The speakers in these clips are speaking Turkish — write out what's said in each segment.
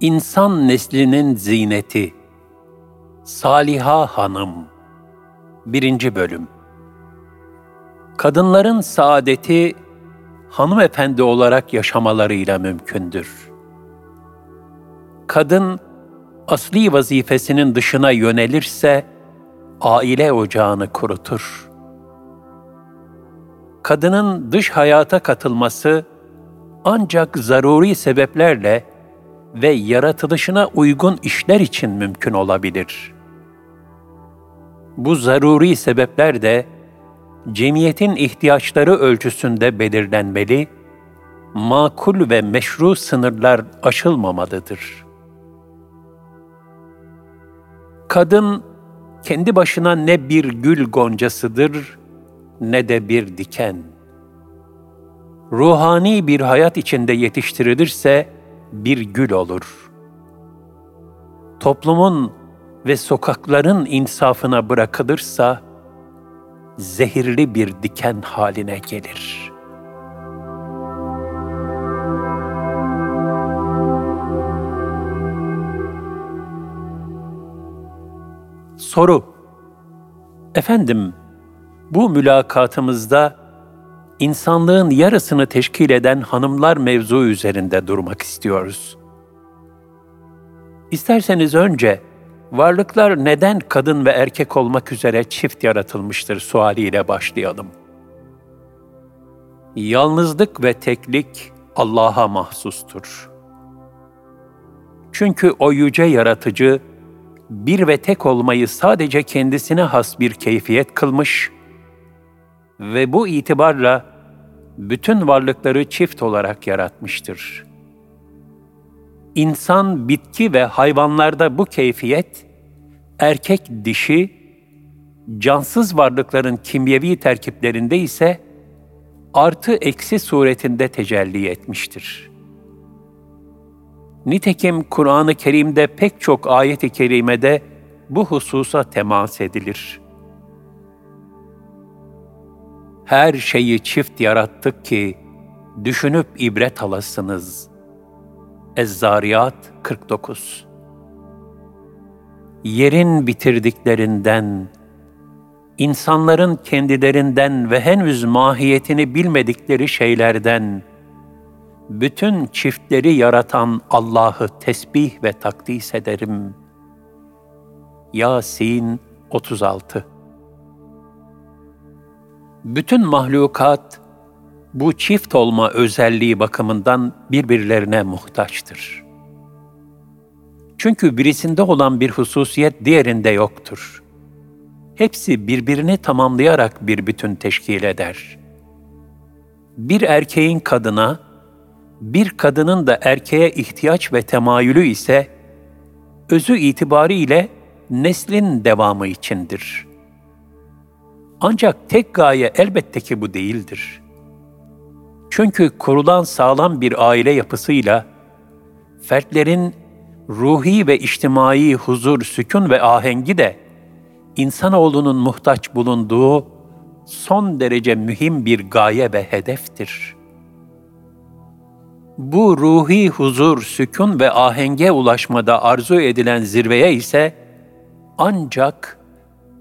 İnsan neslinin zineti Saliha Hanım 1. Bölüm Kadınların saadeti hanımefendi olarak yaşamalarıyla mümkündür. Kadın asli vazifesinin dışına yönelirse aile ocağını kurutur. Kadının dış hayata katılması ancak zaruri sebeplerle ve yaratılışına uygun işler için mümkün olabilir. Bu zaruri sebepler de cemiyetin ihtiyaçları ölçüsünde belirlenmeli, makul ve meşru sınırlar aşılmamalıdır. Kadın kendi başına ne bir gül goncasıdır ne de bir diken. Ruhani bir hayat içinde yetiştirilirse bir gül olur. Toplumun ve sokakların insafına bırakılırsa zehirli bir diken haline gelir. Soru Efendim, bu mülakatımızda insanlığın yarısını teşkil eden hanımlar mevzu üzerinde durmak istiyoruz. İsterseniz önce varlıklar neden kadın ve erkek olmak üzere çift yaratılmıştır sualiyle başlayalım. Yalnızlık ve teklik Allah'a mahsustur. Çünkü o yüce yaratıcı bir ve tek olmayı sadece kendisine has bir keyfiyet kılmış ve bu itibarla bütün varlıkları çift olarak yaratmıştır. İnsan, bitki ve hayvanlarda bu keyfiyet, erkek dişi, cansız varlıkların kimyevi terkiplerinde ise artı eksi suretinde tecelli etmiştir. Nitekim Kur'an-ı Kerim'de pek çok ayet-i kerimede bu hususa temas edilir.'' Her şeyi çift yarattık ki düşünüp ibret alasınız. Ez-Zariyat 49 Yerin bitirdiklerinden, insanların kendilerinden ve henüz mahiyetini bilmedikleri şeylerden, bütün çiftleri yaratan Allah'ı tesbih ve takdis ederim. Yasin 36 bütün mahlukat bu çift olma özelliği bakımından birbirlerine muhtaçtır. Çünkü birisinde olan bir hususiyet diğerinde yoktur. Hepsi birbirini tamamlayarak bir bütün teşkil eder. Bir erkeğin kadına, bir kadının da erkeğe ihtiyaç ve temayülü ise özü itibariyle neslin devamı içindir.'' Ancak tek gaye elbette ki bu değildir. Çünkü kurulan sağlam bir aile yapısıyla fertlerin ruhi ve içtimai huzur, sükun ve ahengi de insanoğlunun muhtaç bulunduğu son derece mühim bir gaye ve hedeftir. Bu ruhi huzur, sükun ve ahenge ulaşmada arzu edilen zirveye ise ancak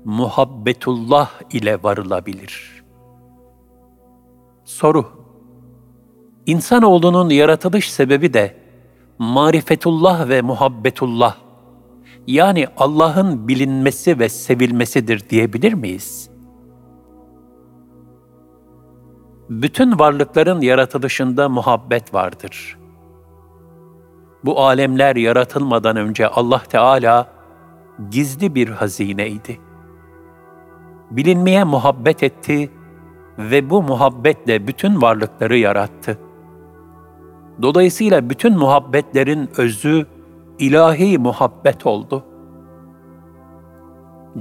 muhabbetullah ile varılabilir. Soru İnsanoğlunun yaratılış sebebi de marifetullah ve muhabbetullah yani Allah'ın bilinmesi ve sevilmesidir diyebilir miyiz? Bütün varlıkların yaratılışında muhabbet vardır. Bu alemler yaratılmadan önce Allah Teala gizli bir hazineydi bilinmeye muhabbet etti ve bu muhabbetle bütün varlıkları yarattı. Dolayısıyla bütün muhabbetlerin özü ilahi muhabbet oldu.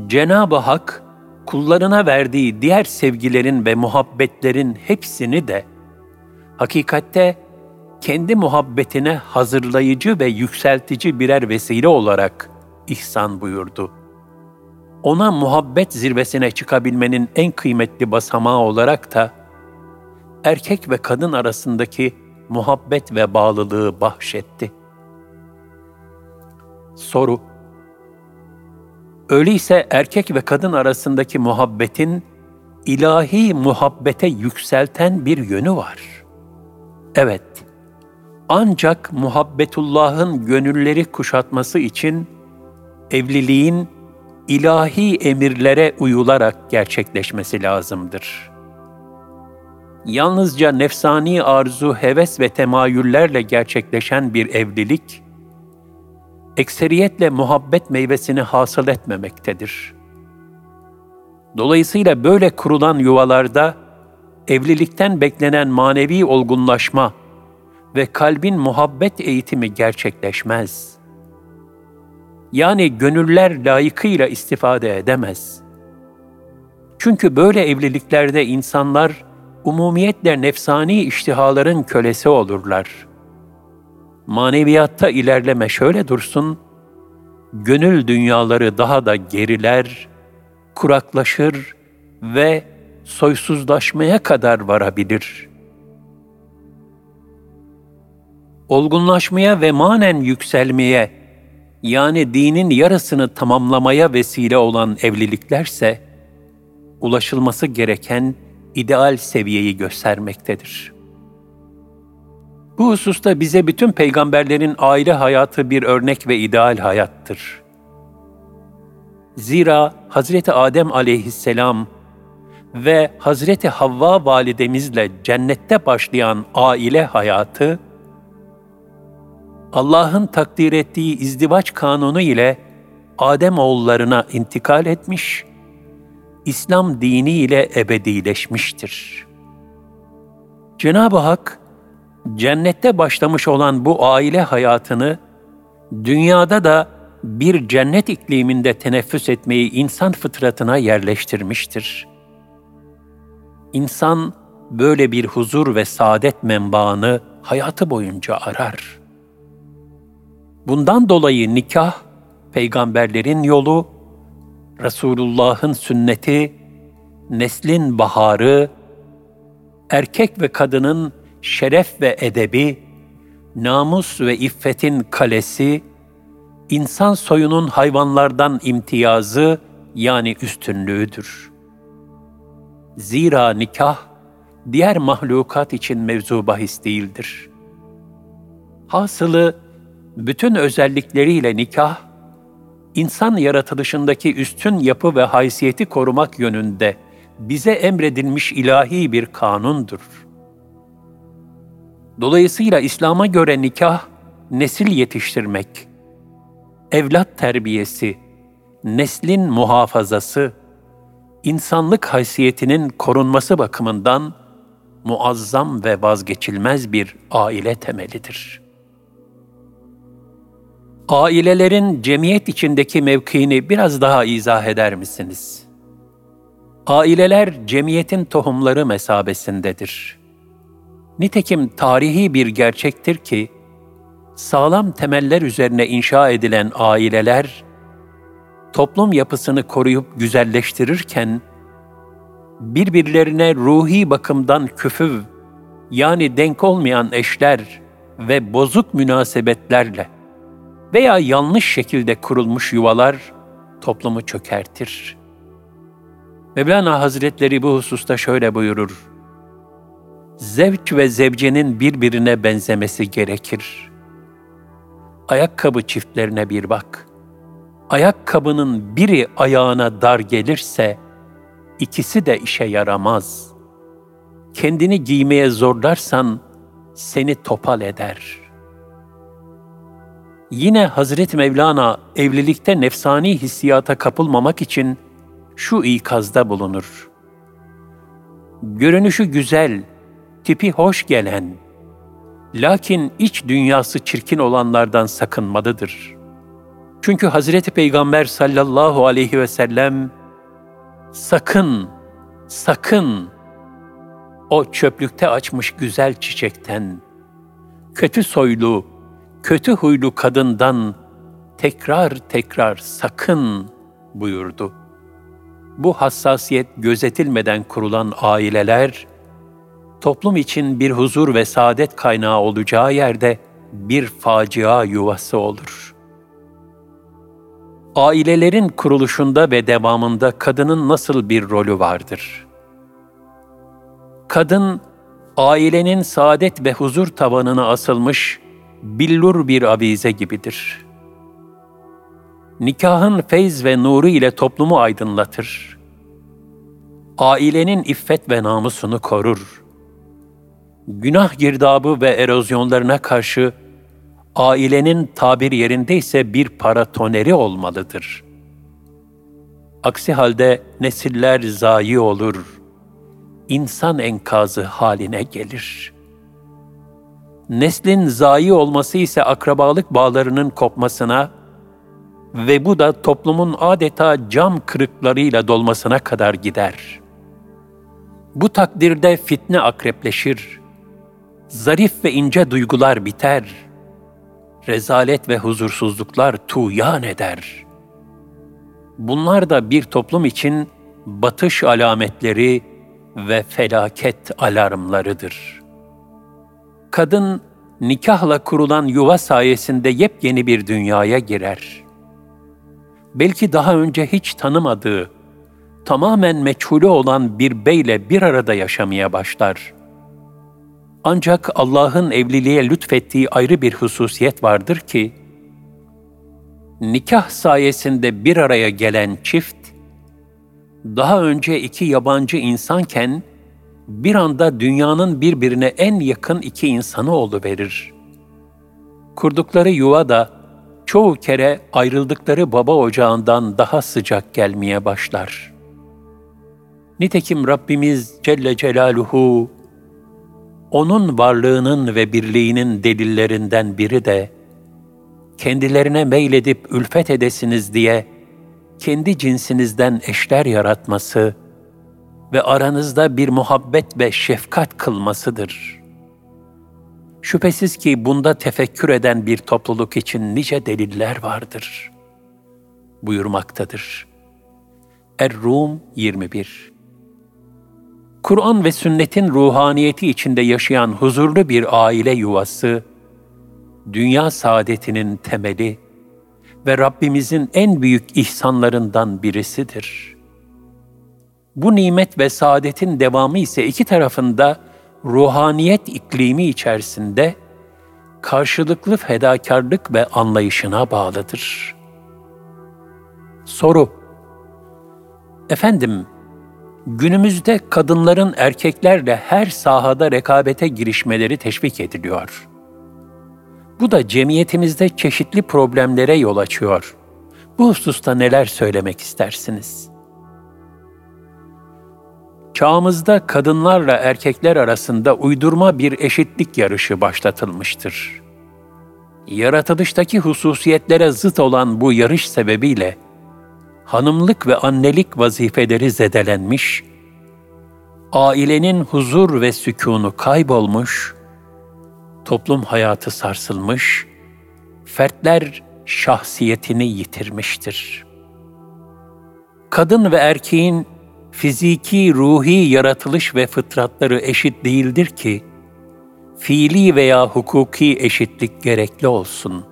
Cenab-ı Hak kullarına verdiği diğer sevgilerin ve muhabbetlerin hepsini de hakikatte kendi muhabbetine hazırlayıcı ve yükseltici birer vesile olarak ihsan buyurdu.'' Ona muhabbet zirvesine çıkabilmenin en kıymetli basamağı olarak da erkek ve kadın arasındaki muhabbet ve bağlılığı bahşetti. Soru Öyleyse erkek ve kadın arasındaki muhabbetin ilahi muhabbete yükselten bir yönü var. Evet, ancak muhabbetullahın gönülleri kuşatması için evliliğin ilahi emirlere uyularak gerçekleşmesi lazımdır. Yalnızca nefsani arzu, heves ve temayüllerle gerçekleşen bir evlilik, ekseriyetle muhabbet meyvesini hasıl etmemektedir. Dolayısıyla böyle kurulan yuvalarda evlilikten beklenen manevi olgunlaşma ve kalbin muhabbet eğitimi gerçekleşmez. Yani gönüller layıkıyla istifade edemez. Çünkü böyle evliliklerde insanlar umumiyetle nefsani iştihaların kölesi olurlar.'' maneviyatta ilerleme şöyle dursun, gönül dünyaları daha da geriler, kuraklaşır ve soysuzlaşmaya kadar varabilir. Olgunlaşmaya ve manen yükselmeye, yani dinin yarısını tamamlamaya vesile olan evliliklerse, ulaşılması gereken ideal seviyeyi göstermektedir.'' Bu hususta bize bütün peygamberlerin aile hayatı bir örnek ve ideal hayattır. Zira Hazreti Adem aleyhisselam ve Hazreti Havva validemizle cennette başlayan aile hayatı, Allah'ın takdir ettiği izdivaç kanunu ile Adem oğullarına intikal etmiş, İslam dini ile ebedileşmiştir. Cenab-ı Hak, cennette başlamış olan bu aile hayatını dünyada da bir cennet ikliminde teneffüs etmeyi insan fıtratına yerleştirmiştir. İnsan böyle bir huzur ve saadet menbaını hayatı boyunca arar. Bundan dolayı nikah, peygamberlerin yolu, Resulullah'ın sünneti, neslin baharı, erkek ve kadının şeref ve edebi, namus ve iffetin kalesi, insan soyunun hayvanlardan imtiyazı yani üstünlüğüdür. Zira nikah, diğer mahlukat için mevzu bahis değildir. Hasılı, bütün özellikleriyle nikah, insan yaratılışındaki üstün yapı ve haysiyeti korumak yönünde bize emredilmiş ilahi bir kanundur.'' Dolayısıyla İslam'a göre nikah, nesil yetiştirmek, evlat terbiyesi, neslin muhafazası, insanlık haysiyetinin korunması bakımından muazzam ve vazgeçilmez bir aile temelidir. Ailelerin cemiyet içindeki mevkiini biraz daha izah eder misiniz? Aileler cemiyetin tohumları mesabesindedir.'' Nitekim tarihi bir gerçektir ki, sağlam temeller üzerine inşa edilen aileler, toplum yapısını koruyup güzelleştirirken, birbirlerine ruhi bakımdan küfüv, yani denk olmayan eşler ve bozuk münasebetlerle veya yanlış şekilde kurulmuş yuvalar toplumu çökertir. Mevlana Hazretleri bu hususta şöyle buyurur zevç ve zevcenin birbirine benzemesi gerekir. Ayakkabı çiftlerine bir bak. Ayakkabının biri ayağına dar gelirse, ikisi de işe yaramaz. Kendini giymeye zorlarsan, seni topal eder. Yine Hazreti Mevlana evlilikte nefsani hissiyata kapılmamak için şu ikazda bulunur. Görünüşü güzel, tipi hoş gelen, lakin iç dünyası çirkin olanlardan sakınmalıdır. Çünkü Hazreti Peygamber sallallahu aleyhi ve sellem, sakın, sakın o çöplükte açmış güzel çiçekten, kötü soylu, kötü huylu kadından tekrar tekrar sakın buyurdu. Bu hassasiyet gözetilmeden kurulan aileler, toplum için bir huzur ve saadet kaynağı olacağı yerde bir facia yuvası olur. ailelerin kuruluşunda ve devamında kadının nasıl bir rolü vardır? Kadın, ailenin saadet ve huzur tavanına asılmış billur bir avize gibidir. Nikahın feyz ve nuru ile toplumu aydınlatır. Ailenin iffet ve namusunu korur. Günah girdabı ve erozyonlarına karşı ailenin tabir yerindeyse bir paratoneri olmalıdır. Aksi halde nesiller zayi olur, insan enkazı haline gelir. Neslin zayi olması ise akrabalık bağlarının kopmasına ve bu da toplumun adeta cam kırıklarıyla dolmasına kadar gider. Bu takdirde fitne akrepleşir, zarif ve ince duygular biter.'' rezalet ve huzursuzluklar tuğyan eder. Bunlar da bir toplum için batış alametleri ve felaket alarmlarıdır. Kadın, nikahla kurulan yuva sayesinde yepyeni bir dünyaya girer. Belki daha önce hiç tanımadığı, tamamen meçhulü olan bir beyle bir arada yaşamaya başlar. Ancak Allah'ın evliliğe lütfettiği ayrı bir hususiyet vardır ki, nikah sayesinde bir araya gelen çift, daha önce iki yabancı insanken, bir anda dünyanın birbirine en yakın iki insanı verir. Kurdukları yuva da çoğu kere ayrıldıkları baba ocağından daha sıcak gelmeye başlar. Nitekim Rabbimiz Celle Celaluhu onun varlığının ve birliğinin delillerinden biri de, kendilerine meyledip ülfet edesiniz diye, kendi cinsinizden eşler yaratması ve aranızda bir muhabbet ve şefkat kılmasıdır. Şüphesiz ki bunda tefekkür eden bir topluluk için nice deliller vardır. Buyurmaktadır. Er-Rum 21 Kur'an ve sünnetin ruhaniyeti içinde yaşayan huzurlu bir aile yuvası, dünya saadetinin temeli ve Rabbimizin en büyük ihsanlarından birisidir. Bu nimet ve saadetin devamı ise iki tarafında ruhaniyet iklimi içerisinde karşılıklı fedakarlık ve anlayışına bağlıdır. Soru Efendim, Günümüzde kadınların erkeklerle her sahada rekabete girişmeleri teşvik ediliyor. Bu da cemiyetimizde çeşitli problemlere yol açıyor. Bu hususta neler söylemek istersiniz? Çağımızda kadınlarla erkekler arasında uydurma bir eşitlik yarışı başlatılmıştır. Yaratılıştaki hususiyetlere zıt olan bu yarış sebebiyle hanımlık ve annelik vazifeleri zedelenmiş, ailenin huzur ve sükûnu kaybolmuş, toplum hayatı sarsılmış, fertler şahsiyetini yitirmiştir. Kadın ve erkeğin fiziki, ruhi yaratılış ve fıtratları eşit değildir ki, fiili veya hukuki eşitlik gerekli olsun.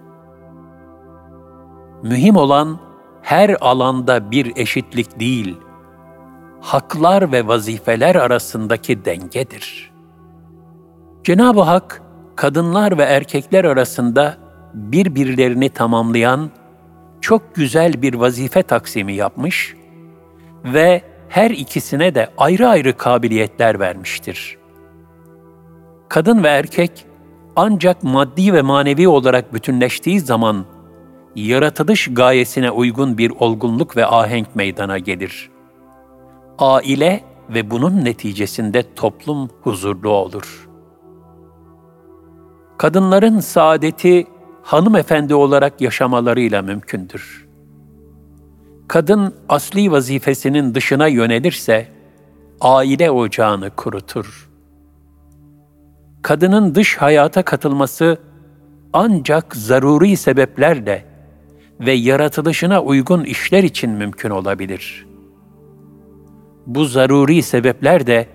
Mühim olan, her alanda bir eşitlik değil, haklar ve vazifeler arasındaki dengedir. Cenab-ı Hak, kadınlar ve erkekler arasında birbirlerini tamamlayan çok güzel bir vazife taksimi yapmış ve her ikisine de ayrı ayrı kabiliyetler vermiştir. Kadın ve erkek ancak maddi ve manevi olarak bütünleştiği zaman yaratılış gayesine uygun bir olgunluk ve ahenk meydana gelir. Aile ve bunun neticesinde toplum huzurlu olur. Kadınların saadeti hanımefendi olarak yaşamalarıyla mümkündür. Kadın asli vazifesinin dışına yönelirse aile ocağını kurutur. Kadının dış hayata katılması ancak zaruri sebeplerle ve yaratılışına uygun işler için mümkün olabilir. Bu zaruri sebepler de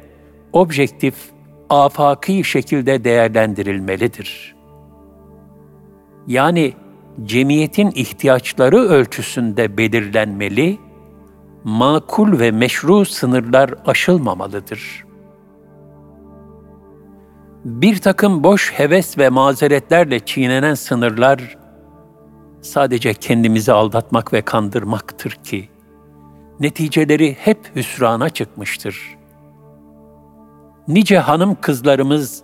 objektif, afaki şekilde değerlendirilmelidir. Yani cemiyetin ihtiyaçları ölçüsünde belirlenmeli, makul ve meşru sınırlar aşılmamalıdır. Bir takım boş heves ve mazeretlerle çiğnenen sınırlar, sadece kendimizi aldatmak ve kandırmaktır ki, neticeleri hep hüsrana çıkmıştır. Nice hanım kızlarımız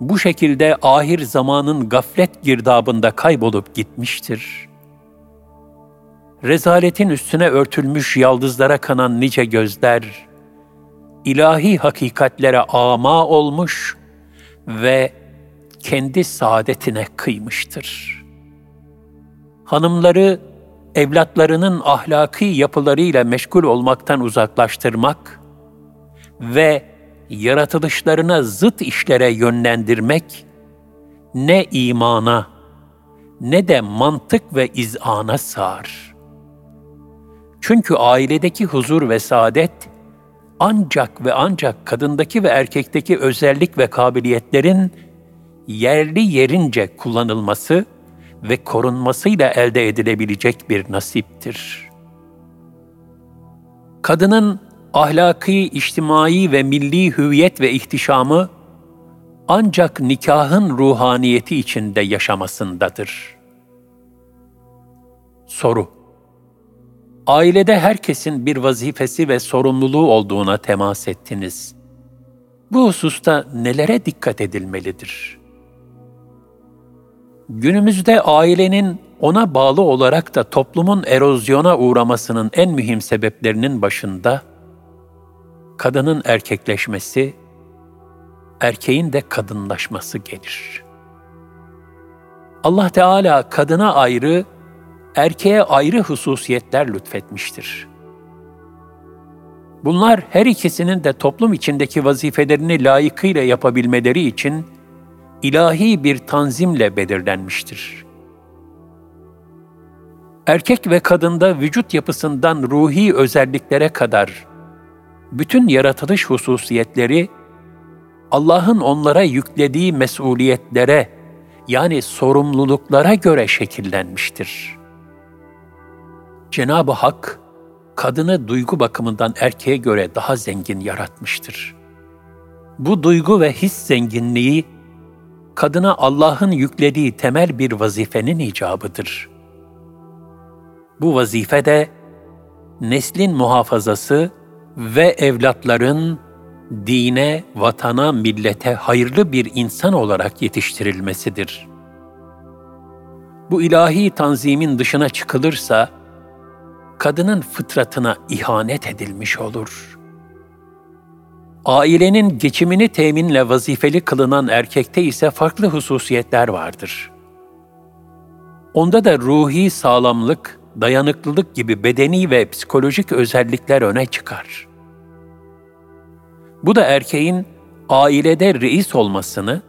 bu şekilde ahir zamanın gaflet girdabında kaybolup gitmiştir. Rezaletin üstüne örtülmüş yaldızlara kanan nice gözler, ilahi hakikatlere ama olmuş ve kendi saadetine kıymıştır. Hanımları evlatlarının ahlaki yapılarıyla meşgul olmaktan uzaklaştırmak ve yaratılışlarına zıt işlere yönlendirmek ne imana ne de mantık ve izana sığar. Çünkü ailedeki huzur ve saadet ancak ve ancak kadındaki ve erkekteki özellik ve kabiliyetlerin yerli yerince kullanılması ve korunmasıyla elde edilebilecek bir nasiptir. Kadının ahlaki, içtimai ve milli hüviyet ve ihtişamı ancak nikahın ruhaniyeti içinde yaşamasındadır. Soru Ailede herkesin bir vazifesi ve sorumluluğu olduğuna temas ettiniz. Bu hususta nelere dikkat edilmelidir? Günümüzde ailenin ona bağlı olarak da toplumun erozyona uğramasının en mühim sebeplerinin başında kadının erkekleşmesi, erkeğin de kadınlaşması gelir. Allah Teala kadına ayrı, erkeğe ayrı hususiyetler lütfetmiştir. Bunlar her ikisinin de toplum içindeki vazifelerini layıkıyla yapabilmeleri için ilahi bir tanzimle belirlenmiştir. Erkek ve kadında vücut yapısından ruhi özelliklere kadar bütün yaratılış hususiyetleri Allah'ın onlara yüklediği mesuliyetlere yani sorumluluklara göre şekillenmiştir. Cenab-ı Hak kadını duygu bakımından erkeğe göre daha zengin yaratmıştır. Bu duygu ve his zenginliği kadına Allah'ın yüklediği temel bir vazifenin icabıdır. Bu vazife de neslin muhafazası ve evlatların dine, vatana, millete hayırlı bir insan olarak yetiştirilmesidir. Bu ilahi tanzimin dışına çıkılırsa, kadının fıtratına ihanet edilmiş olur. Ailenin geçimini teminle vazifeli kılınan erkekte ise farklı hususiyetler vardır. Onda da ruhi sağlamlık, dayanıklılık gibi bedeni ve psikolojik özellikler öne çıkar. Bu da erkeğin ailede reis olmasını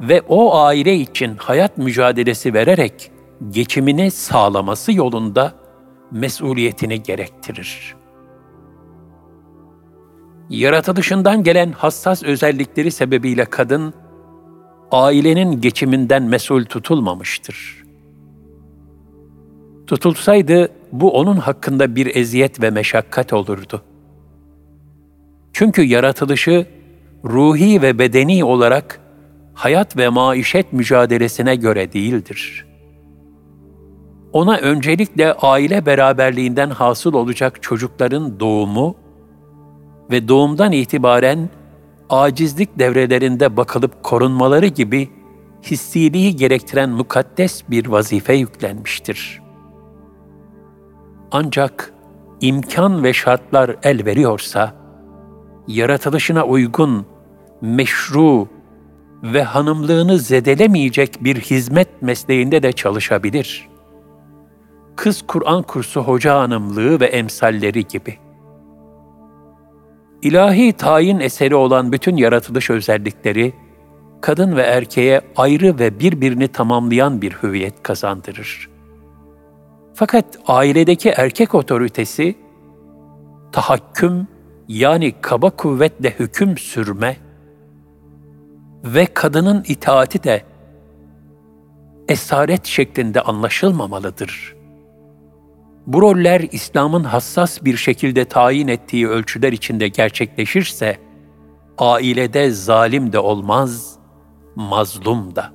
ve o aile için hayat mücadelesi vererek geçimini sağlaması yolunda mesuliyetini gerektirir. Yaratılışından gelen hassas özellikleri sebebiyle kadın, ailenin geçiminden mesul tutulmamıştır. Tutulsaydı bu onun hakkında bir eziyet ve meşakkat olurdu. Çünkü yaratılışı ruhi ve bedeni olarak hayat ve maişet mücadelesine göre değildir. Ona öncelikle aile beraberliğinden hasıl olacak çocukların doğumu ve doğumdan itibaren acizlik devrelerinde bakılıp korunmaları gibi hissiliği gerektiren mukaddes bir vazife yüklenmiştir.'' Ancak imkan ve şartlar el veriyorsa, yaratılışına uygun, meşru ve hanımlığını zedelemeyecek bir hizmet mesleğinde de çalışabilir. Kız Kur'an kursu hoca hanımlığı ve emsalleri gibi. İlahi tayin eseri olan bütün yaratılış özellikleri, kadın ve erkeğe ayrı ve birbirini tamamlayan bir hüviyet kazandırır.'' Fakat ailedeki erkek otoritesi tahakküm yani kaba kuvvetle hüküm sürme ve kadının itaati de esaret şeklinde anlaşılmamalıdır. Bu roller İslam'ın hassas bir şekilde tayin ettiği ölçüler içinde gerçekleşirse, ailede zalim de olmaz, mazlum da.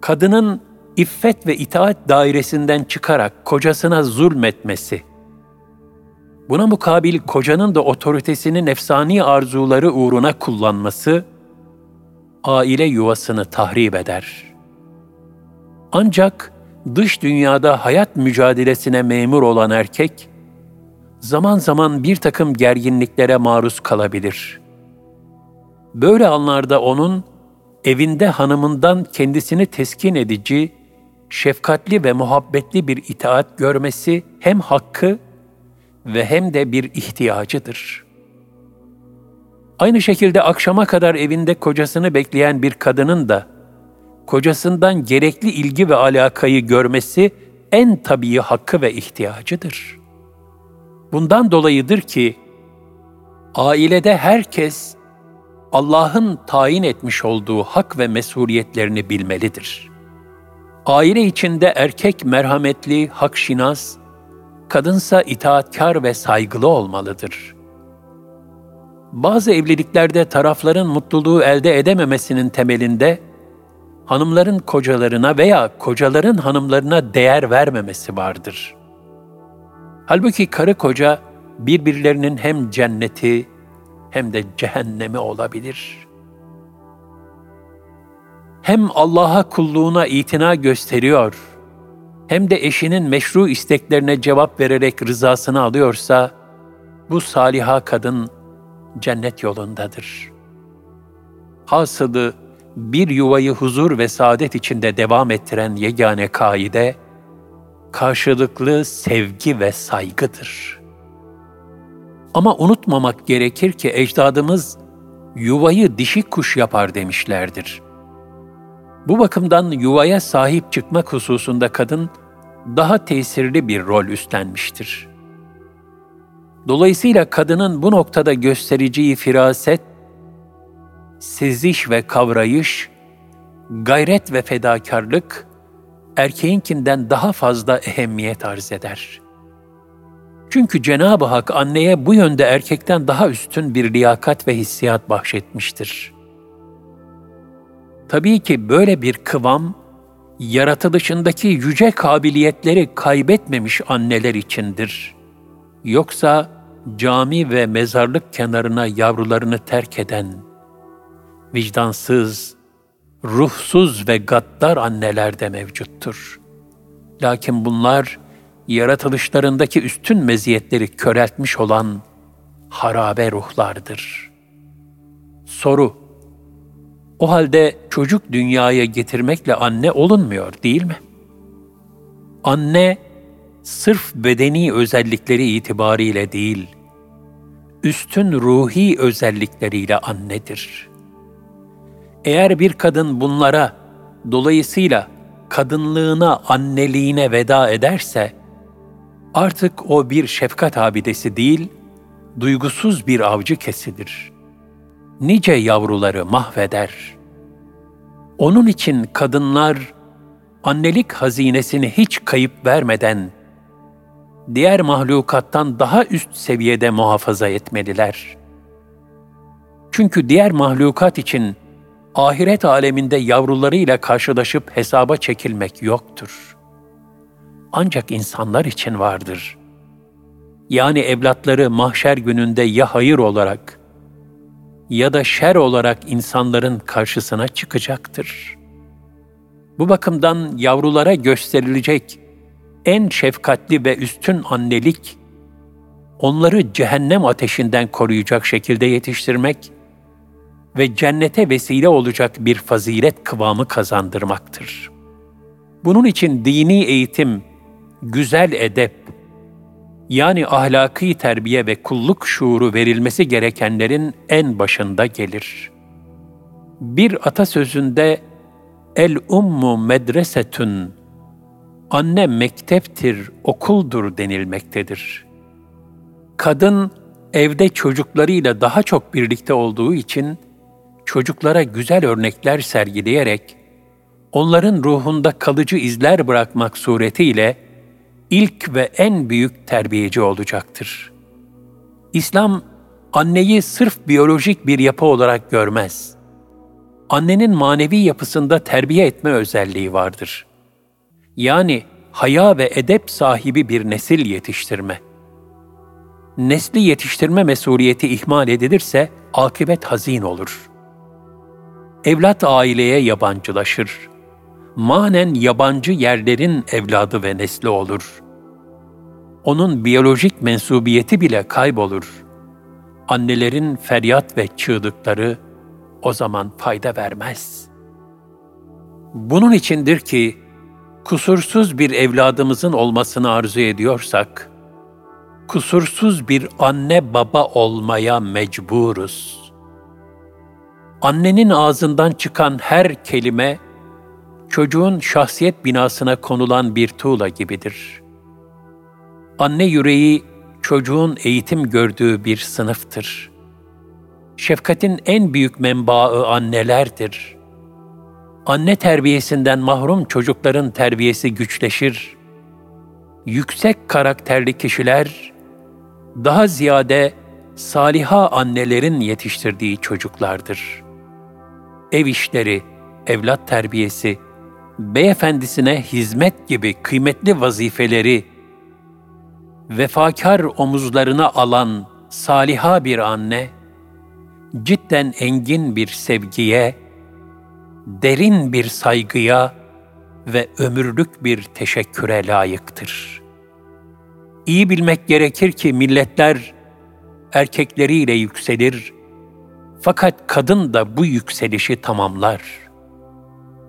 Kadının iffet ve itaat dairesinden çıkarak kocasına zulmetmesi, buna mukabil kocanın da otoritesini nefsani arzuları uğruna kullanması, aile yuvasını tahrip eder. Ancak dış dünyada hayat mücadelesine memur olan erkek, zaman zaman bir takım gerginliklere maruz kalabilir. Böyle anlarda onun evinde hanımından kendisini teskin edici, şefkatli ve muhabbetli bir itaat görmesi hem hakkı ve hem de bir ihtiyacıdır. Aynı şekilde akşama kadar evinde kocasını bekleyen bir kadının da kocasından gerekli ilgi ve alakayı görmesi en tabii hakkı ve ihtiyacıdır. Bundan dolayıdır ki ailede herkes Allah'ın tayin etmiş olduğu hak ve mesuliyetlerini bilmelidir. Aile içinde erkek merhametli, hakşinas, kadınsa itaatkar ve saygılı olmalıdır. Bazı evliliklerde tarafların mutluluğu elde edememesinin temelinde hanımların kocalarına veya kocaların hanımlarına değer vermemesi vardır. Halbuki karı koca birbirlerinin hem cenneti hem de cehennemi olabilir. Hem Allah'a kulluğuna itina gösteriyor, hem de eşinin meşru isteklerine cevap vererek rızasını alıyorsa, bu saliha kadın cennet yolundadır. Hasılı bir yuvayı huzur ve saadet içinde devam ettiren yegane kaide, karşılıklı sevgi ve saygıdır. Ama unutmamak gerekir ki ecdadımız yuvayı dişi kuş yapar demişlerdir. Bu bakımdan yuvaya sahip çıkmak hususunda kadın daha tesirli bir rol üstlenmiştir. Dolayısıyla kadının bu noktada göstereceği firaset, seziş ve kavrayış, gayret ve fedakarlık, erkeğinkinden daha fazla ehemmiyet arz eder. Çünkü Cenab-ı Hak anneye bu yönde erkekten daha üstün bir liyakat ve hissiyat bahşetmiştir. Tabii ki böyle bir kıvam, yaratılışındaki yüce kabiliyetleri kaybetmemiş anneler içindir. Yoksa cami ve mezarlık kenarına yavrularını terk eden, vicdansız, ruhsuz ve gaddar anneler de mevcuttur. Lakin bunlar, yaratılışlarındaki üstün meziyetleri köreltmiş olan harabe ruhlardır. Soru O halde çocuk dünyaya getirmekle anne olunmuyor değil mi? Anne, sırf bedeni özellikleri itibariyle değil, üstün ruhi özellikleriyle annedir. Eğer bir kadın bunlara, dolayısıyla kadınlığına, anneliğine veda ederse, artık o bir şefkat abidesi değil, duygusuz bir avcı kesidir. Nice yavruları mahveder. Onun için kadınlar, annelik hazinesini hiç kayıp vermeden, diğer mahlukattan daha üst seviyede muhafaza etmeliler. Çünkü diğer mahlukat için ahiret aleminde yavrularıyla karşılaşıp hesaba çekilmek yoktur. Ancak insanlar için vardır. Yani evlatları mahşer gününde ya hayır olarak ya da şer olarak insanların karşısına çıkacaktır. Bu bakımdan yavrulara gösterilecek en şefkatli ve üstün annelik, onları cehennem ateşinden koruyacak şekilde yetiştirmek ve cennete vesile olacak bir fazilet kıvamı kazandırmaktır. Bunun için dini eğitim, güzel edep, yani ahlaki terbiye ve kulluk şuuru verilmesi gerekenlerin en başında gelir. Bir atasözünde el ummu medresetün anne mekteptir, okuldur denilmektedir. Kadın evde çocuklarıyla daha çok birlikte olduğu için çocuklara güzel örnekler sergileyerek onların ruhunda kalıcı izler bırakmak suretiyle ilk ve en büyük terbiyeci olacaktır. İslam anneyi sırf biyolojik bir yapı olarak görmez. Annenin manevi yapısında terbiye etme özelliği vardır. Yani haya ve edep sahibi bir nesil yetiştirme. Nesli yetiştirme mesuliyeti ihmal edilirse akıbet hazin olur. Evlat aileye yabancılaşır. Manen yabancı yerlerin evladı ve nesli olur. Onun biyolojik mensubiyeti bile kaybolur. Annelerin feryat ve çığlıkları o zaman fayda vermez. Bunun içindir ki kusursuz bir evladımızın olmasını arzu ediyorsak, kusursuz bir anne baba olmaya mecburuz. Annenin ağzından çıkan her kelime, çocuğun şahsiyet binasına konulan bir tuğla gibidir. Anne yüreği, çocuğun eğitim gördüğü bir sınıftır. Şefkatin en büyük menbaı annelerdir.'' anne terbiyesinden mahrum çocukların terbiyesi güçleşir. Yüksek karakterli kişiler daha ziyade saliha annelerin yetiştirdiği çocuklardır. Ev işleri, evlat terbiyesi, beyefendisine hizmet gibi kıymetli vazifeleri vefakar omuzlarına alan saliha bir anne, cidden engin bir sevgiye, derin bir saygıya ve ömürlük bir teşekküre layıktır. İyi bilmek gerekir ki milletler erkekleriyle yükselir fakat kadın da bu yükselişi tamamlar.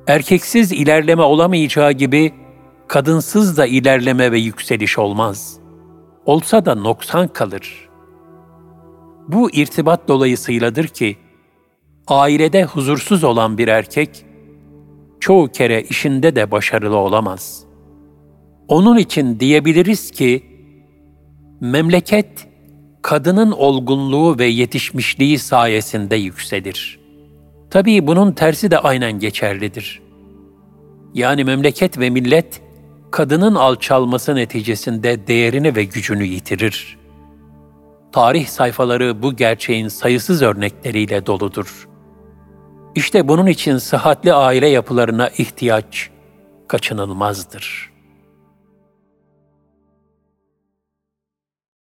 Erkeksiz ilerleme olamayacağı gibi kadınsız da ilerleme ve yükseliş olmaz. Olsa da noksan kalır. Bu irtibat dolayısıyladır ki ailede huzursuz olan bir erkek, çoğu kere işinde de başarılı olamaz. Onun için diyebiliriz ki, memleket, kadının olgunluğu ve yetişmişliği sayesinde yükselir. Tabii bunun tersi de aynen geçerlidir. Yani memleket ve millet, kadının alçalması neticesinde değerini ve gücünü yitirir. Tarih sayfaları bu gerçeğin sayısız örnekleriyle doludur. İşte bunun için sıhhatli aile yapılarına ihtiyaç kaçınılmazdır.''